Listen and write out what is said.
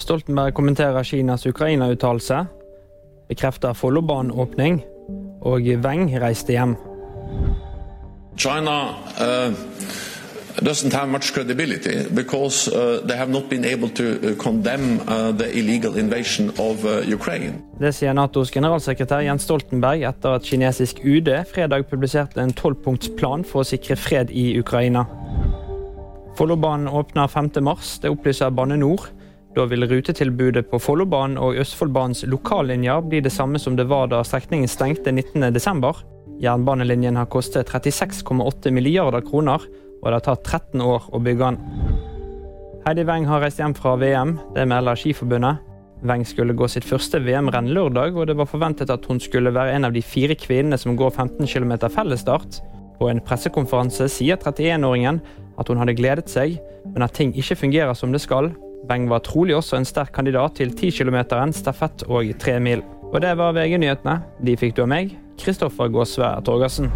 Stoltenberg kommenterer Kinas Ukraina-uttalelse, bekrefter Follobanen-åpning, og Weng reiste hjem. China uh, doesn't have much credibility because uh, they have not been able to uh, condemn uh, the illegal invasion of uh, Ukraine. Det sier Natos generalsekretær Jens Stoltenberg etter at kinesisk UD fredag publiserte en tolvpunktsplan for å sikre fred i Ukraina. Follobanen åpner 5.3, det opplyser Bane NOR. Da vil rutetilbudet på Follobanen og Østfoldbanens lokallinjer bli det samme som det var da strekningen stengte 19.12. Jernbanelinjen har kostet 36,8 milliarder kroner, og det har tatt 13 år å bygge den. Heidi Weng har reist hjem fra VM, det melder Skiforbundet. Weng skulle gå sitt første VM-renn lørdag, og det var forventet at hun skulle være en av de fire kvinnene som går 15 km fellesstart. På en pressekonferanse sier 31-åringen at hun hadde gledet seg, men at ting ikke fungerer som det skal. Weng var trolig også en sterk kandidat til 10 km, stafett og tremil. Og det var VG-nyhetene. De fikk du av meg, Kristoffer Gåsve Torgersen.